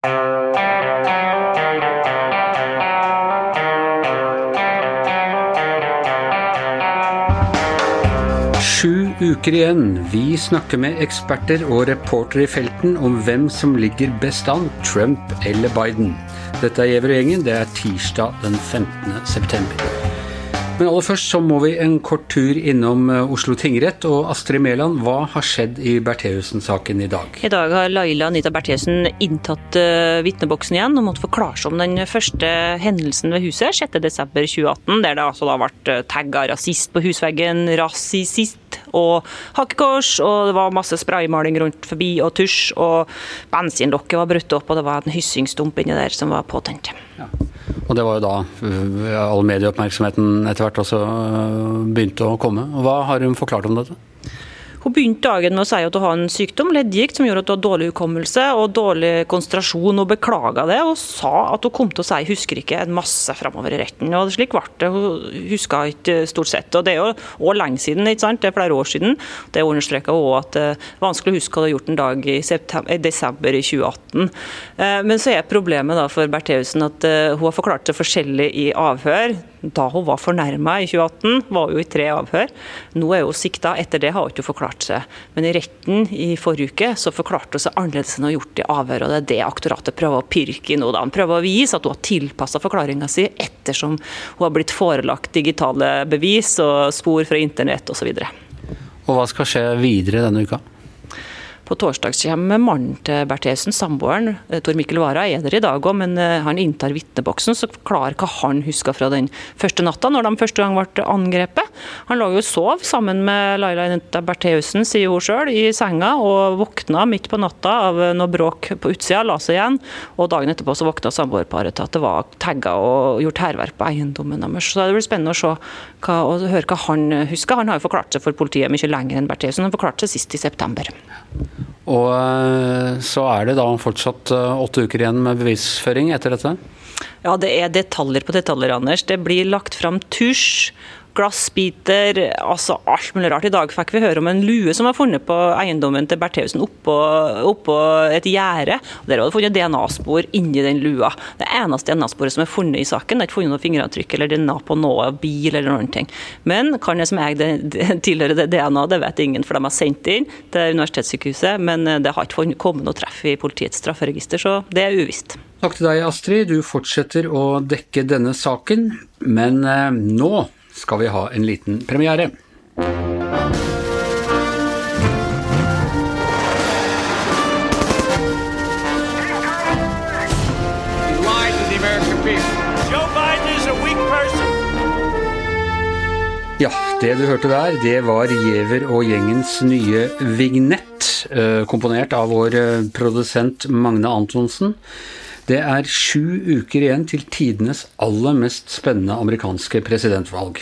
Sju uker igjen. Vi snakker med eksperter og reportere i felten om hvem som ligger best an, Trump eller Biden. Dette er Giæver og gjengen. Det er tirsdag den 15. september. Men aller først så må vi en kort tur innom eh, Oslo tingrett. Og Astrid Mæland, hva har skjedd i Bertheussen-saken i dag? I dag har Laila Anita Bertheussen inntatt uh, vitneboksen igjen og måtte forklare seg om den første hendelsen ved huset 6.12.2018, der det altså da ble tagga rasist på husveggen, rasist og hakekors, og det var masse spraymaling rundt forbi og tusj, og bensinlokket var brutt opp, og det var en hyssingsdump inni der som var påtent. Ja. Og det var jo da uh, all medieoppmerksomheten etter hvert også uh, begynte å komme. Hva har hun forklart om dette? Hun begynte dagen med å si at hun har en sykdom, leddgikt, som gjorde at hun har dårlig hukommelse og dårlig konsentrasjon, og beklaga det, og sa at hun kom til å si 'husker ikke' en masse framover i retten. Og slik ble det. Hun huska ikke stort sett. Og det er jo også lenge siden, ikke sant? det er flere år siden. Det understreka hun at det er vanskelig å huske hva hun har gjort en dag i, i desember i 2018. Eh, men så er problemet da for Bertheussen at eh, hun har forklart det forskjellig i avhør da hun var fornærma i 2018, var hun i tre avhør. Nå er hun sikta. Etter det har hun ikke forklart seg. Men i retten i forrige uke så forklarte hun seg annerledes enn hun har gjort i avhør. og Det er det aktoratet prøver å pirke i nå. Han prøver å vise at hun har tilpassa forklaringa si ettersom hun har blitt forelagt digitale bevis og spor fra internett osv. Og hva skal skje videre denne uka? På torsdag kommer mannen til Bertheussen, samboeren, eh, Tor Mikkel Wara, er der i dag òg, men eh, han inntar vitneboksen så forklarer hva han husker fra den første natta, når de første gang ble angrepet. Han lå jo og sov sammen med Laila Inetta Bertheussen, sier hun sjøl, i senga, og våkna midt på natta av noe bråk på utsida, la seg igjen. Og dagen etterpå så våkna samboerparet til at det var tagga og gjort hærverk på eiendommen deres. Så det blir spennende å se hva, og høre hva han husker. Han har jo forklart seg for politiet mye lenger enn Bertheussen. Han forklarte seg sist i september. Og eh, så er det da fortsatt eh, åtte uker igjen med bevisføring etter dette? Ja, det er detaljer på detaljer, Anders. Det blir lagt fram tusj glassbiter, altså alt mulig rart. I dag fikk vi høre om en lue som var funnet på eiendommen til Bertheussen oppå, oppå et gjerde. Der var det funnet DNA-spor inni den lua. Det eneste DNA-sporet som er funnet i saken. Det er ikke funnet noe fingeravtrykk eller DNA på noe bil eller noen ting. Men kan jeg som jeg tilhører det DNA, det vet ingen, for de har sendt det inn til universitetssykehuset. Men det har ikke kommet noe treff i politiets strafferegister, så det er uvisst. Takk til deg, Astrid. Du fortsetter å dekke denne saken. Men eh, nå skal vi ha en liten premiere. Ja, det du hørte der, det var Giæver og gjengens nye vignett, eh, komponert av vår eh, produsent Magne Antonsen. Det er sju uker igjen til tidenes aller mest spennende amerikanske presidentvalg.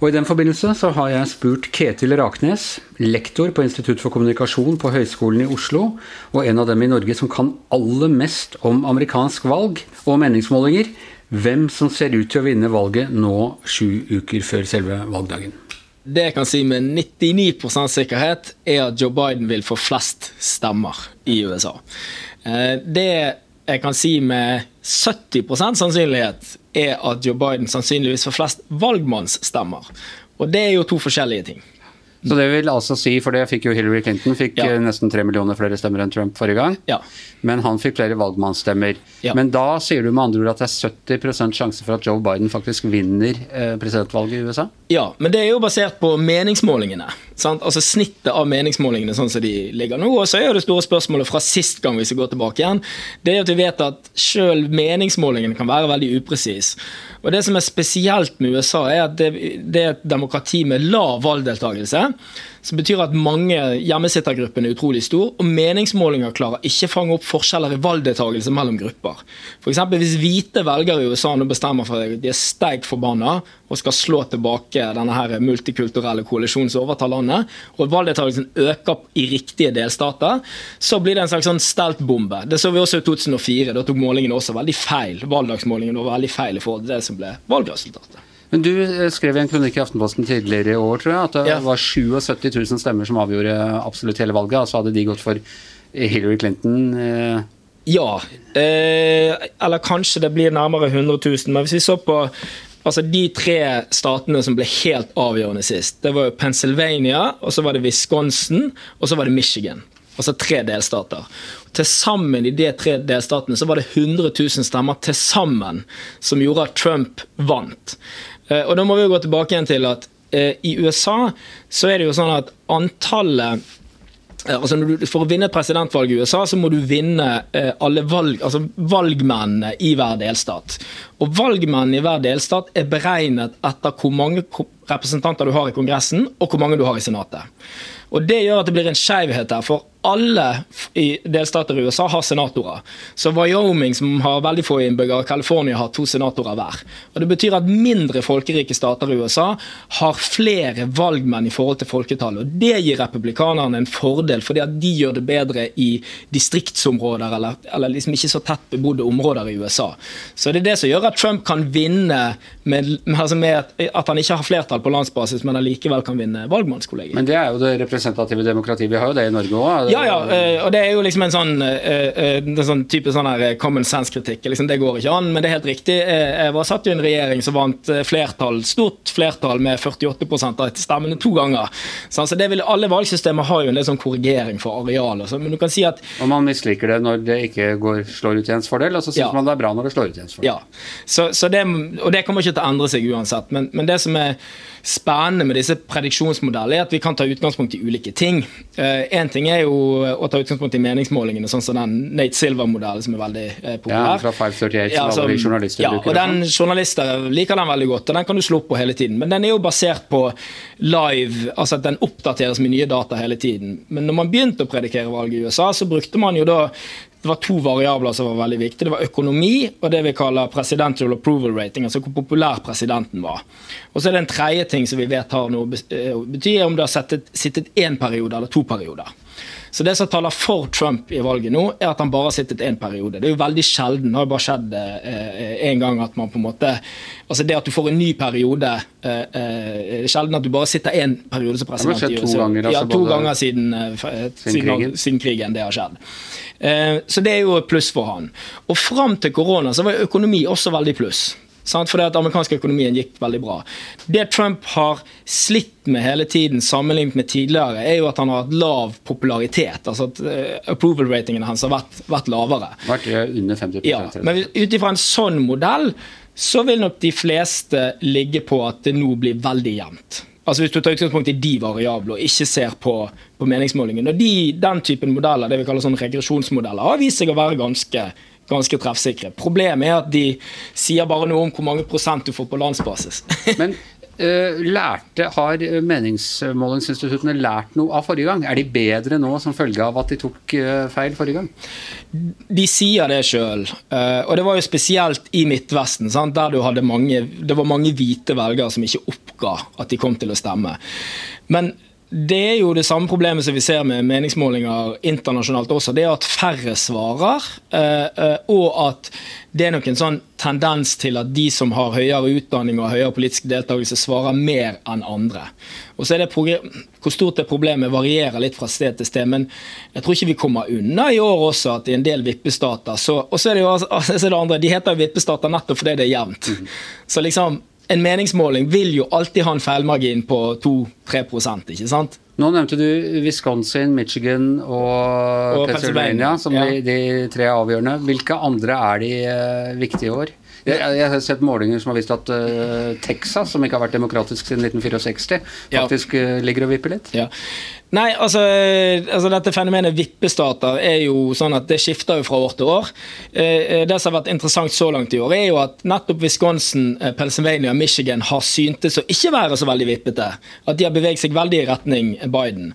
Og I den forbindelse så har jeg spurt Ketil Raknes, lektor på Institutt for kommunikasjon på Høgskolen i Oslo, og en av dem i Norge som kan aller mest om amerikansk valg og meningsmålinger, hvem som ser ut til å vinne valget nå sju uker før selve valgdagen. Det jeg kan si med 99 sikkerhet, er at Joe Biden vil få flest stemmer i USA. Eh, det jeg kan si med 70% sannsynlighet, er at Joe Biden sannsynligvis får flest valgmannsstemmer. Og det er jo to forskjellige ting. Så det vil altså si, for det fikk jo Hillary Clinton, fikk ja. Eh, nesten tre millioner flere stemmer enn Trump forrige gang. Ja. Men han fikk flere valgmannsstemmer. Ja. Men da sier du med andre ord at det er 70% sjanse for at Joe Biden faktisk vinner eh, presidentvalget i USA? Ja, men det er jo basert på meningsmålingene. Sant? Altså snittet av meningsmålingene sånn som de ligger nå. Og så er det store spørsmålet fra sist gang, hvis vi går tilbake igjen, det er at vi vet at selv meningsmålingene kan være veldig upresis. Og Det som er spesielt med USA, er at det, det er et demokrati med lav valgdeltakelse. Som betyr at mange hjemmesittergruppen er utrolig stor, og meningsmålinger klarer ikke fange opp forskjeller i valgdeltakelse mellom grupper. Eksempel, Hvis hvite velgere i USA nå bestemmer for at de er sterkt forbanna og skal slå tilbake denne her multikulturelle koalisjonen som overtar landet, og valgdeltakelsen øker i riktige delstater, så blir det en slags sånn steltbombe. Det så vi også i 2004. Da tok målingene også veldig feil. Valgdagsmålingene var veldig feil i forhold til det som ble valgresultatet. Men Du eh, skrev i en kronikk i Aftenposten tidligere i år tror jeg, at det ja. var 77 000 stemmer som avgjorde absolutt hele valget. Altså hadde de gått for Hillary Clinton, eh, Ja. Eh, eller kanskje det blir nærmere 100 000. Men hvis vi så på altså de tre statene som ble helt avgjørende sist, det var jo Pennsylvania, og så var det Wisconsin, og så var det Michigan. Altså tre delstater. Til sammen i de tre delstatene så var det 100 000 stemmer til sammen som gjorde at Trump vant. Eh, og da må vi jo gå tilbake igjen til at eh, i USA så er det jo sånn at antallet Eh, altså for å vinne et presidentvalg i USA, så må du vinne alle valg, altså valgmennene i hver delstat. Og Valgmennene i hver delstat er beregnet etter hvor mange representanter du har i Kongressen, og hvor mange du har i Senatet. Og Det gjør at det blir en skeivhet her. For alle i delstater i USA har senatorer. Så Wyoming, som har veldig få innbyggere, og California har to senatorer hver. Og Det betyr at mindre folkerike stater i USA har flere valgmenn i forhold til folketallet. Og Det gir republikanerne en fordel, fordi at de gjør det bedre i distriktsområder eller, eller liksom ikke så tett bebodde områder i USA. Så det er det som gjør at Trump kan vinne med, altså med at han ikke har flertall på landsbasis, men allikevel kan vinne valgmannskollegiet. Men det er jo det representative demokratiet. Vi har jo det i Norge òg. Ja, ja, eh, og det er jo liksom en sånn, eh, eh, en sånn type sånn her common sense-kritikk. Liksom, det går ikke an, men det er helt riktig. Jeg var satt i en regjering som vant flertall, stort flertall med 48% av stemmene to ganger. Så altså, vil, alle valgsystemer har jo en del sånn korrigering for areal. Så, men du kan si at... Og man misliker det når det ikke går, slår ut i ens fordel, og så syns ja. man det er bra når det slår ut i ens fordel. Ja, så, så det, og det kommer ikke til å endre seg uansett. Men, men det som er spennende med disse prediksjonsmodellene, er at vi kan ta utgangspunkt i ulike ting. Én uh, ting er jo å ta utgangspunkt i meningsmålingene, sånn som den Nate Silver-modellen som er veldig uh, populær. Ja, fra 538, ja, som journalister ja, bruker. Og den Journalister liker den veldig godt, og den kan du slå opp på hele tiden. Men den er jo basert på live, altså at den oppdateres med nye data hele tiden. Men når man begynte å predikere valget i USA, så brukte man jo da det var to variabler som var veldig viktige. Det var økonomi og det vi kaller presidential approval rating, altså hvor populær presidenten var. Og så er det en tredje ting som vi vet har noe å betyr om du har sittet én periode eller to perioder. Så det som taler for Trump i valget nå, er at han bare har sittet én periode. Det er jo veldig sjelden. Det har jo bare skjedd eh, en gang at man på en måte Altså det at du får en ny periode eh, eh, Det er sjelden at du bare sitter én periode som president. Det har skjedd to ganger, altså, ja, to ganger siden, siden, siden, krigen. siden krigen det har skjedd. Eh, så det er jo pluss for han. Og fram til korona så var økonomi også veldig pluss. Sant? Fordi at amerikansk økonomien gikk veldig bra. Det Trump har slitt med hele tiden, sammenlignet med tidligere, er jo at han har hatt lav popularitet. altså at uh, Approval-ratingene hans har vært, vært lavere. Vært under 50 ja, Men ut ifra en sånn modell så vil nok de fleste ligge på at det nå blir veldig jevnt. Altså Hvis du tar utgangspunkt i de variablene og ikke ser på, på meningsmålingen. og de, Den typen modeller det vi kaller sånn regresjonsmodeller, har vist seg å være ganske ganske treffsikre. Problemet er at de sier bare noe om hvor mange prosent du får på landsbasis. Men uh, lærte, Har meningsmålingsinstituttene lært noe av forrige gang? Er de bedre nå som følge av at de tok uh, feil forrige gang? De sier det sjøl. Uh, eh, og det var jo spesielt i Midtvesten, sant? der mange, det var mange hvite velgere som ikke oppga at de kom til å stemme. Men det er jo det samme problemet som vi ser med meningsmålinger internasjonalt også. Det er at færre svarer, eh, eh, og at det er nok en sånn tendens til at de som har høyere utdanning og høyere politisk deltakelse, svarer mer enn andre. Og så er det Hvor stort det problemet varierer litt fra sted til sted, men jeg tror ikke vi kommer unna i år også at i en del vippestater så, Og så er det jo altså, det andre, de heter jo vippestater nettopp fordi det er jevnt. Mm. Så liksom en meningsmåling vil jo alltid ha en feilmargin på 2-3% ikke sant? Nå nevnte du Wisconsin, Michigan og, og Pennsylvania, Pennsylvania som ja. de, de, tre avgjørende. Hvilke andre er de uh, viktige i år? Jeg, jeg, har sett målinger som har vist at uh, Texas, som ikke har vært demokratisk siden 1964, faktisk uh, ligger og vipper litt. Ja. Nei, altså, altså, dette fenomenet vippestater er jo sånn at det skifter jo fra år til år. Eh, det som har vært interessant så langt i år, er jo at nettopp Wisconsin, Pennsylvania og Michigan har syntes å ikke være så veldig vippete. At de har beveget seg veldig i retning Biden.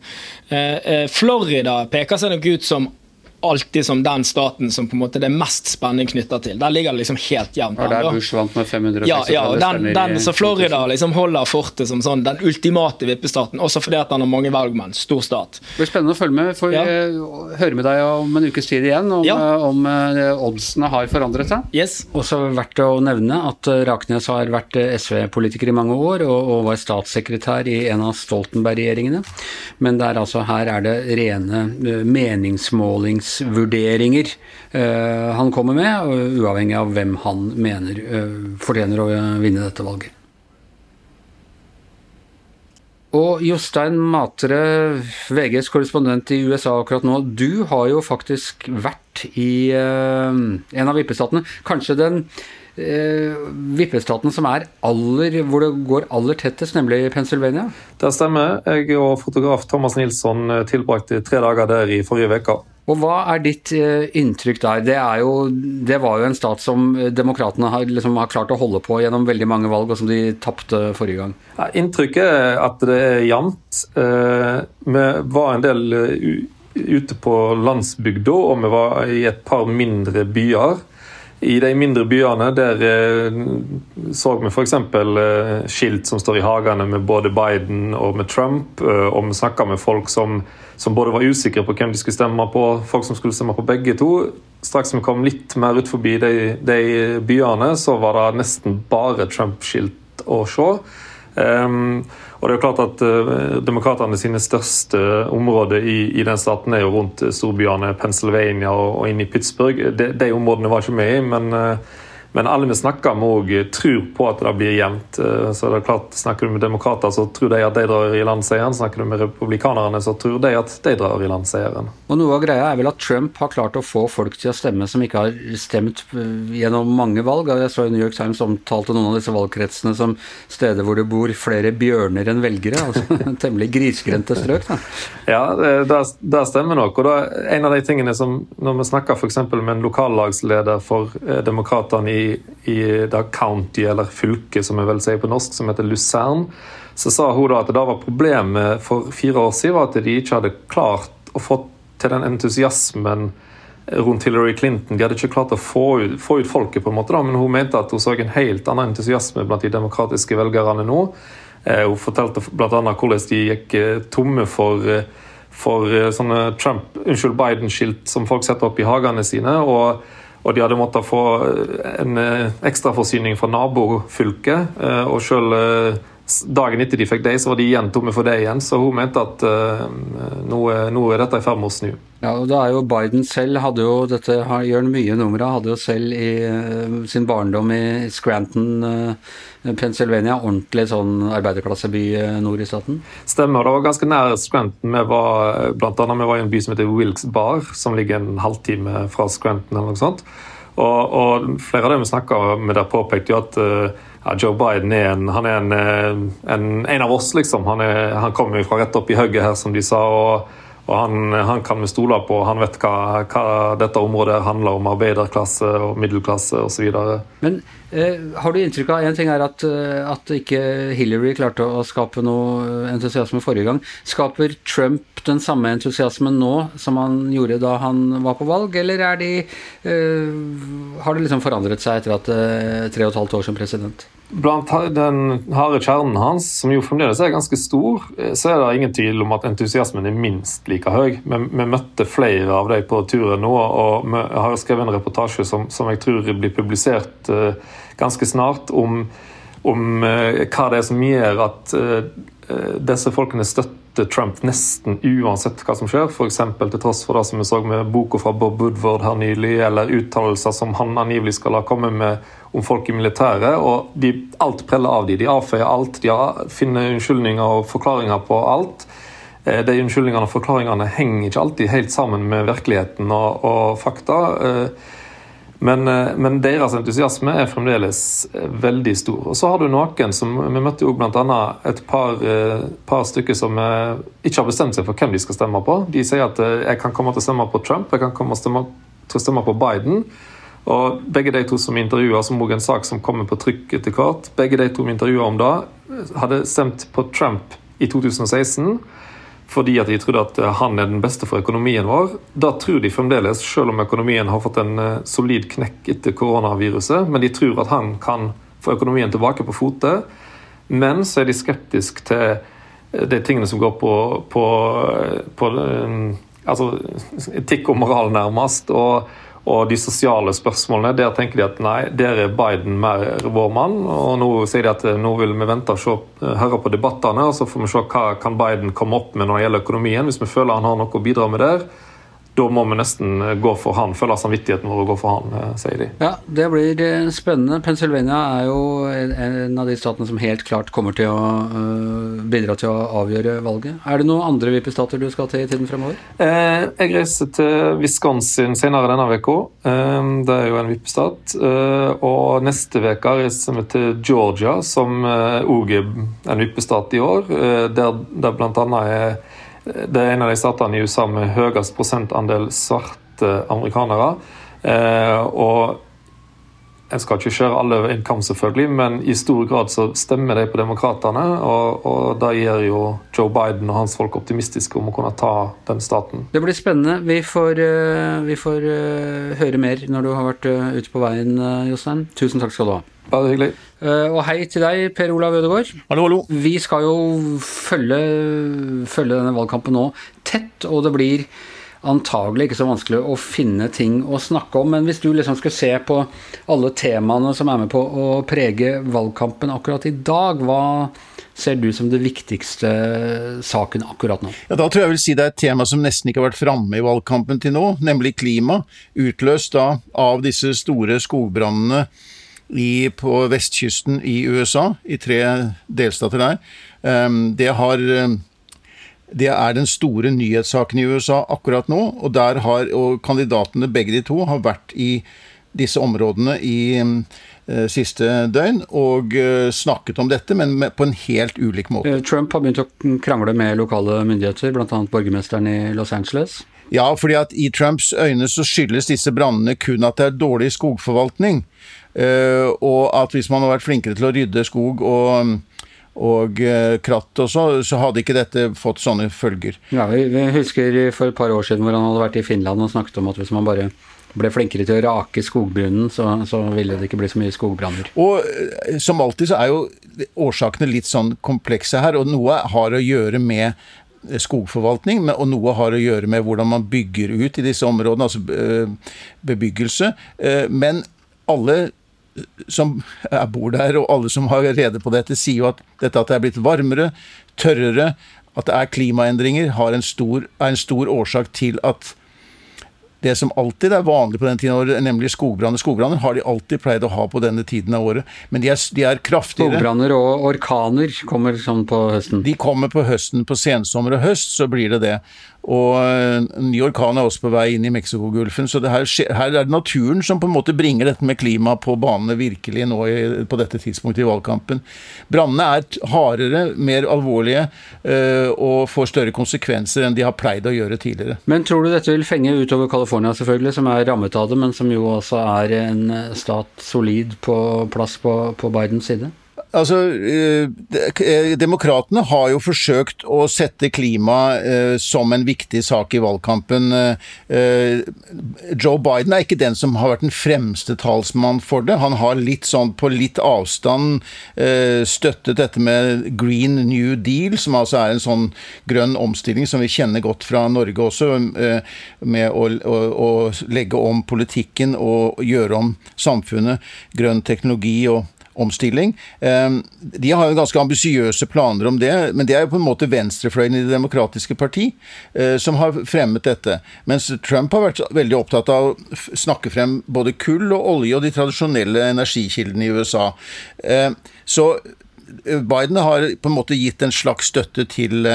Florida peker seg nok ut som alltid som den staten som på en måte det er mest spenning knytta til. Der ligger det liksom helt jevnt. Ja, der Bush vant med 500 Ja, ja den, den, så Florida liksom holder fortet som sånn den ultimate vippestaten, også fordi at den har mange valgmenn. Stor stat. Det blir spennende å følge med. Får ja. høre med deg om en ukes tid igjen om, ja. Eh, om uh, oddsene har forandret seg. Yes. Også verdt å nevne at eh, Raknes har vært SV-politiker i mange år og, og, var statssekretær i en av Stoltenberg-regjeringene. Men der altså her er det rene meningsmålings meningsvurderinger han kommer med, uavhengig av hvem han mener fortjener å vinne dette valget. Og Jostein Matre, VGs korrespondent i USA akkurat nå. Du har jo faktisk vært i uh, en av vippestatene. Kanskje den uh, vippestaten som er aller, hvor det går aller tettest, nemlig Pennsylvania? Det stemmer. Jeg og fotograf Thomas Nilsson eh, tilbrakte tre dager der i forrige uke. Og Hva er ditt eh, inntrykk der? Det, jo, det var jo en stat som eh, demokratene har, liksom, har, klart å holde på gjennom veldig mange valg, og som de tapte forrige gang. Ja, inntrykket er at det er jevnt. Eh, vi var en del ute på landsbygda, og vi var i et par mindre byer. I de mindre byene der så vi f.eks. skilt som står i hagene med både Biden og med Trump, og vi snakka med folk som som både var usikre på hvem de skulle stemme på, folk som skulle stemme på begge to. Straks vi kom litt mer ut forbi de, de byene, så var det nesten bare Trump-skilt å se. Um, og det er jo klart at uh, Demokratene sine største områder i, i, den staten er jo rundt storbyene Pennsylvania og, og inn i Pittsburgh. De, de områdene var ikke med i, men uh, men alle vi snakker med òg tror på at det blir jevnt. Eh, så det er klart, Snakker du med demokrater, så tror de at de drar i land seieren. Snakker du med republikanerne, så tror de at de drar i land seieren. Og Noe av greia er vel at Trump har klart å få folk til å stemme som ikke har stemt eh, gjennom mange valg. Jeg så i New York Times omtalte noen av disse valgkretsene som steder hvor det bor flere bjørner enn velgere. altså Temmelig grisgrendte strøk. da. Ja, det, det stemmer nok. og da, En av de tingene som Når vi snakker f.eks. med en lokallagsleder for eh, demokratene i i, det county, eller fylket som jeg vil si på norsk, som heter Lucerne, så sa hun da at det var problemet for fire år siden var at de ikke hadde klart å få til den entusiasmen rundt Hillary Clinton. De hadde ikke klart å få ut, få ut folket, på en måte da, men hun mente at hun så en helt annen entusiasme blant de demokratiske velgerne nå. Eh, hun fortalte bl.a. hvordan de gikk eh, tomme for, eh, for sånne Trump, unnskyld, Biden-skilt som folk setter opp i hagene sine. og og de hadde måttet få en eh, ekstraforsyning fra nabofylket. Eh, og selv eh, dagen etter de fikk det, så var de igjen tomme for det igjen. Så hun mente at nå, nå er dette i ferd med å snu. Ja, og da er jo Biden selv hadde jo dette gjør mye nummer av, hadde jo selv i uh, sin barndom i Scranton, uh, Pennsylvania, ordentlig sånn arbeiderklasseby uh, nord i staten? Stemmer, det var ganske nær Scranton. Vi var, blant annet, vi var i en by som heter Wilkes Bar, som ligger en halvtime fra Scranton eller noe sånt. Og, og flere av dem vi snakka med der, påpekte jo at ja, Joe Biden er en, han er en, en, en av oss, liksom. Han, er, han kommer jo fra rett opp i hugget her, som de sa. og og han, han, kan vi stole på. Han vet hva, hva, dette området handler om. Arbeiderklasse og middelklasse osv. Men eh, har du inntrykk av En ting er at, eh, at ikke Hillary klarte å skape noe entusiasme forrige gang. Skaper Trump den samme entusiasmen nå som han gjorde da han var på valg, eller er de eh, Har det liksom forandret seg etter at eh, tre og et halvt år som president? Blant den harde kjernen hans, som jo fremdeles er ganske stor, eh, så er det ingen tvil om at entusiasmen er minst like høy. Vi, vi møtte flere av dem på turen nå, og vi har skrevet en reportasje som, som jeg tror blir publisert uh, ganske snart, om, om uh, hva det er som gjør at uh, disse folkene støtter Trump nesten uansett hva som skjer. F.eks. til tross for det som vi så med boka fra Bob Woodward her nylig, eller uttalelser som han angivelig skal ha kommet med om folk i militæret. og de, Alt preller av dem. De avfeier alt. De finner unnskyldninger og forklaringer på alt. Eh, de unnskyldningene og forklaringene henger ikke alltid helt sammen med virkeligheten og, og fakta. Eh, men, eh, men, deres entusiasme er fremdeles veldig stor. Og så har du noen som Vi møtte jo bl.a. et par, par, stykker som ikke har bestemt seg for hvem de skal stemme på. De sier at jeg kan komme til å stemme på Trump, jeg kan komme til å stemme på Biden. Og Begge de to som intervjua, som òg en sak som kommer på trykk etter hvert, begge de to intervjua om da, hadde stemt på Trump i 2016 fordi at de trodde at han er den beste for økonomien vår. Da tror de fremdeles, selv om økonomien har fått en eh, solid knekk etter koronaviruset, men de tror at han kan få økonomien tilbake på fote. Men så er de skeptiske til eh, de tingene som går på, på, eh, på altså, etikk og moral, nærmest. og og de sosiale spørsmålene, der tenker de at nei, der er Biden mer vår mann. Og nå sier de at eh, nå vil vi vente og se, eh, høre på debattene, og så får vi se hva kan Biden komme opp med når det gjelder økonomien. Hvis vi føler han har noe å bidra med der, da må vi nesten gå for han, Føle samvittigheten vår og gå for han, sier de. Ja, det blir spennende. Pennsylvania er jo en av de statene som helt klart kommer til å bidra til å avgjøre valget. Er det noen andre vippestater du skal til i tiden fremover? Jeg reiser til Wisconsin senere denne uka. Det er jo en vippestat. Og neste uke reiser vi til Georgia, som òg er en vippestat i år. Der det bl.a. er det er en av de statene i USA med høyest prosentandel svarte amerikanere. Eh, og en skal ikke kjøre alle over en kam, selvfølgelig, men i stor grad så stemmer de på demokratene. Og, og da gjør jo Joe Biden og hans folk optimistiske om å kunne ta den staten. Det blir spennende. Vi får, vi får høre mer når du har vært ute på veien, Jostein. Tusen takk skal du ha. Bare hyggelig. Og hei til deg, Per Olav Ødegaard. Hallo, hallo. Vi skal jo følge, følge denne valgkampen nå tett, og det blir antagelig ikke så vanskelig å finne ting å snakke om. Men hvis du liksom skal se på alle temaene som er med på å prege valgkampen akkurat i dag, hva ser du som det viktigste saken akkurat nå? Ja, Da tror jeg jeg vil si det er et tema som nesten ikke har vært framme i valgkampen til nå, nemlig klima. Utløst da av disse store skogbrannene i, på vestkysten i USA, i tre delstater der. Det, har, det er den store nyhetssaken i USA akkurat nå, og, har, og kandidatene, begge de to, har vært i disse områdene i uh, siste døgn og uh, snakket om dette, men på en helt ulik måte. Trump har begynt å krangle med lokale myndigheter, bl.a. borgermesteren i Los Angeles. Ja, fordi at i Trumps øyne så skyldes disse brannene kun at det er dårlig skogforvaltning. Uh, og at hvis man hadde vært flinkere til å rydde skog og, og uh, kratt og så, så hadde ikke dette fått sånne følger. Ja, vi, husker for et par år siden hvor han hadde vært i Finland og snakket om at hvis man bare ble flinkere til å rake skogbrunnen, så, så ville det ikke bli så mye skogbranner. Og uh, som alltid så er jo årsakene litt sånn komplekse her, og noe har å gjøre med skogforvaltning, og noe har å gjøre med hvordan man bygger ut i disse områdene, altså bebyggelse. Men alle som bor der, og alle som har rede på dette, sier jo at dette at det er blitt varmere, tørrere, at det er klimaendringer, en stor, er en stor årsak til at det som alltid er vanlig på den tiden av året, nemlig skogbranner. Skogbranner har de alltid pleid å ha på denne tiden av året, men de er, de er kraftigere. Skogbranner og orkaner kommer sånn på høsten? De kommer på høsten. På sensommer og høst så blir det det. Og en ny orkan er også på vei inn i Mexicogolfen, så her, her, er det naturen som på en måte bringer dette med klima på banene virkelig nå i, på dette tidspunktet i valgkampen. Brannene er hardere, mer alvorlige øh, og får større konsekvenser enn de har pleid å gjøre tidligere. Men tror du dette vil fenge utover California, selvfølgelig, som er rammet av det, men som jo også er en stat solid på plass på, på Bidens side? Altså, Demokratene har jo forsøkt å sette klima eh, som en viktig sak i valgkampen. Eh, Joe Biden er ikke den som har vært den fremste talsmann for det. Han har litt sånn på litt avstand eh, støttet dette med Green New Deal, som altså er en sånn grønn omstilling som vi kjenner godt fra Norge også, med å, å, å legge om politikken og gjøre om samfunnet. Grønn teknologi og omstilling. De har jo ganske ambisiøse planer om det, men det er jo på en måte venstrefløyen i Det demokratiske parti som har fremmet dette. Mens Trump har vært veldig opptatt av å snakke frem både kull og olje og de tradisjonelle energikildene i USA. Så Biden har på en måte gitt en slags støtte til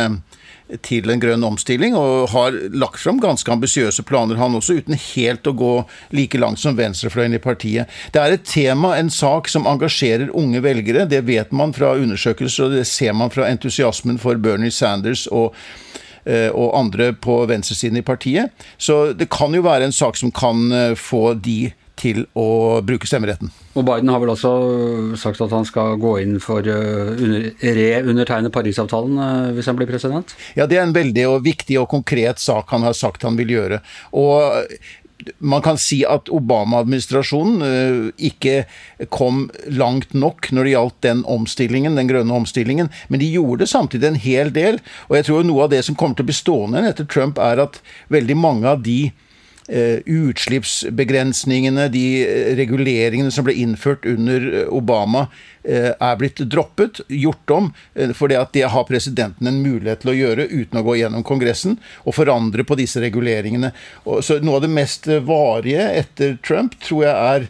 til en grønn omstilling, og har lagt fram ganske ambisiøse planer, han også, uten helt å gå like langt som venstrefløyen i partiet. Det er et tema, en sak, som engasjerer unge velgere. Det vet man fra undersøkelser, og det ser man fra entusiasmen for Bernie Sanders og og andre på venstresiden i partiet. Så det kan jo være en sak som kan få de til å bruke stemmeretten. Og Biden har vel også sagt at han skal gå inn for å reundertegne Parisavtalen hvis han blir president? Ja, det er en veldig og viktig og konkret sak han har sagt han vil gjøre. Og man kan si at Obama-administrasjonen ikke kom langt nok når det gjaldt den omstillingen, den grønne omstillingen, men de gjorde samtidig en hel del. Og jeg tror noe av det som kommer til å bli stående etter Trump, er at veldig mange av de utslippsbegrensningene, de reguleringene som ble innført under Obama, er blitt droppet, gjort om, for det har presidenten en mulighet til å gjøre uten å gå gjennom Kongressen og forandre på disse reguleringene. Så noe av det mest varige etter Trump tror jeg er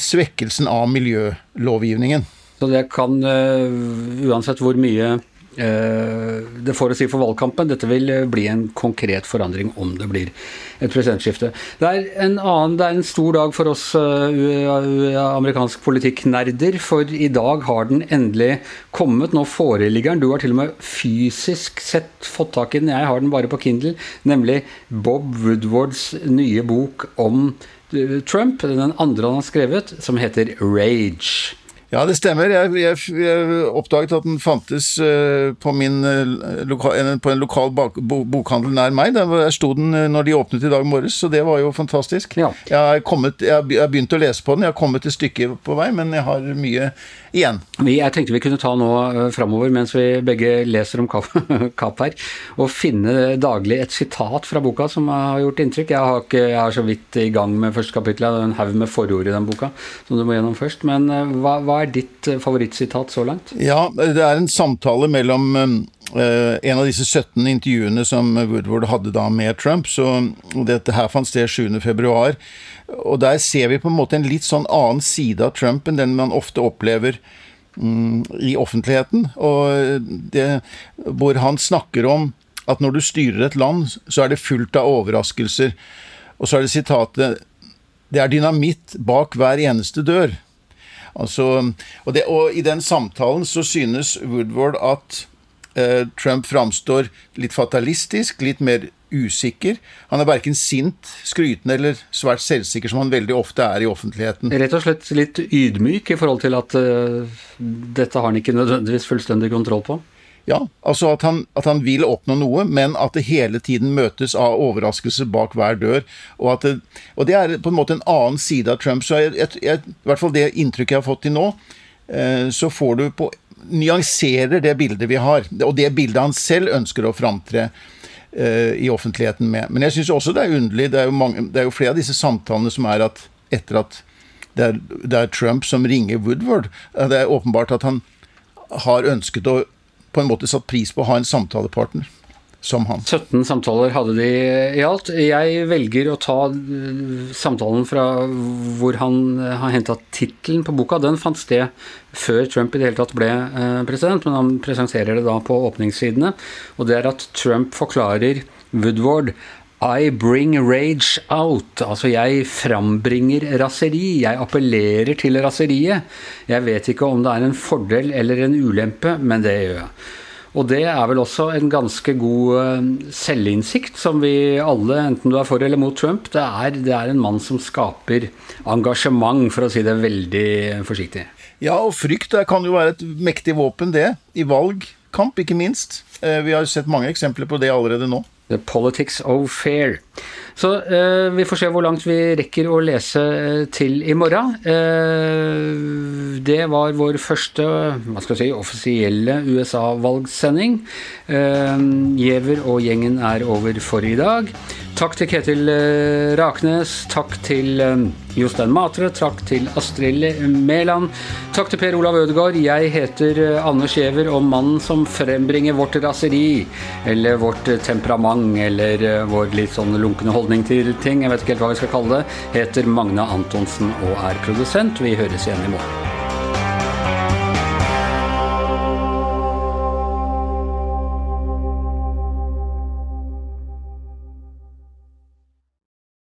svekkelsen av miljølovgivningen. Så det kan, uansett hvor mye Eh, det får å si for valgkampen. Dette vil eh, bli en konkret forandring om det blir et presidentskifte. Det er en, annen, det er en stor dag for oss uh, amerikansk politikknerder, for i dag har den endelig kommet. Nå foreligger den. Du har til og med fysisk sett fått tak i den. Jeg har den bare på Kindle. Nemlig Bob Woodwards nye bok om Trump. Den andre han har skrevet, som heter Rage. Ja, det stemmer. Jeg, jeg, jeg oppdaget at den fantes uh, på, min, uh, loka, på, en lokal bak, bo, bokhandel nær meg. Der sto den uh, når de åpnet i dag morges, så det var jo fantastisk. Ja. Jeg, har kommet, jeg, har begynt å lese på den. Jeg har kommet et stykke på vei, men jeg har mye igjen. Jeg tenkte vi kunne ta nå framover, mens vi begge leser om Kapp her, og finne daglig et sitat fra boka som har gjort inntrykk. Jeg, har ikke, jeg er så vidt i gang med første kapittel. Jeg har en haug med forord i den boka som du må gjennom først. Men hva, hva er ditt eh, favorittsitat så langt? Ja, det er en samtale mellom uh, en av disse 17 intervjuene som Woodward hadde da med Trump. så Dette her fant sted 7.2. Og der ser vi på en måte en litt sånn annen side av Trump enn den man ofte opplever um, i offentligheten. Og det, hvor han snakker om at når du styrer et land, så er det fullt av overraskelser. Og så er det sitatet Det er dynamitt bak hver eneste dør. Altså, og, det, og, I den samtalen så synes Woodward at eh, Trump framstår litt fatalistisk, litt mer usikker. Han er verken sint, skrytende eller svært selvsikker, som han veldig ofte er i offentligheten. Rett og slett litt ydmyk i forhold til at uh, dette har han ikke nødvendigvis fullstendig kontroll på? Ja, altså at han, at han, vil oppnå noe, men at det hele tiden møtes av overraskelse bak hver dør. Og, det, og det, er på en måte en annen side av Trump. Så jeg, jeg, jeg, i hvert fall det inntrykket jeg har fått til nå, eh, så får du på nyanserer det bildet vi har, og det bildet han selv ønsker å framtre eh, i offentligheten med. Men jeg syns også det er underlig, det er, mange, det er, jo flere av disse samtalene som er at etter at det er, det er Trump som ringer Woodward. Det er åpenbart at han har ønsket å på en måte satt pris på å ha en samtalepartner som han. 17 samtaler hadde de i alt. Jeg velger å ta eh, samtalen fra hvor han eh, har henta tittelen på boka. Den fant sted før Trump i det hele tatt ble eh, president, men han presenterer det da på åpningssidene. Og det er at Trump forklarer Woodward I bring rage out. Altså, jeg frambringer raseri. Jeg appellerer til raseriet. Jeg vet ikke om det er en fordel eller en ulempe, men det gjør jeg. Og det er vel også en ganske god eh, selvinnsikt som vi alle, enten du er for eller mot Trump, det er, det er en mann som skaper engasjement, for å si det veldig forsiktig. Ja, og frykt kan jo være et mektig våpen, det. I valgkamp, ikke minst. Eh, vi har sett mange eksempler på det allerede nå. The Politics of Fair. Så eh, vi får se hvor langt vi rekker å lese eh, til i morgen. Eh, det var vår første hva skal si, offisielle USA-valgsending. Eh, og gjengen er over for i dag. Takk til Ketil eh, Raknes. Takk til eh, Jostein Matre. Takk til Astrid Mæland. Takk til Per Olav Ødegaard. Jeg heter Anders Giæver, og mannen som frembringer vårt raseri, eller vårt temperament, eller vår litt sånn lunkne holdning til ting, jeg vet ikke helt hva vi skal kalle det, heter Magne Antonsen og er produsent. Vi høres igjen i morgen.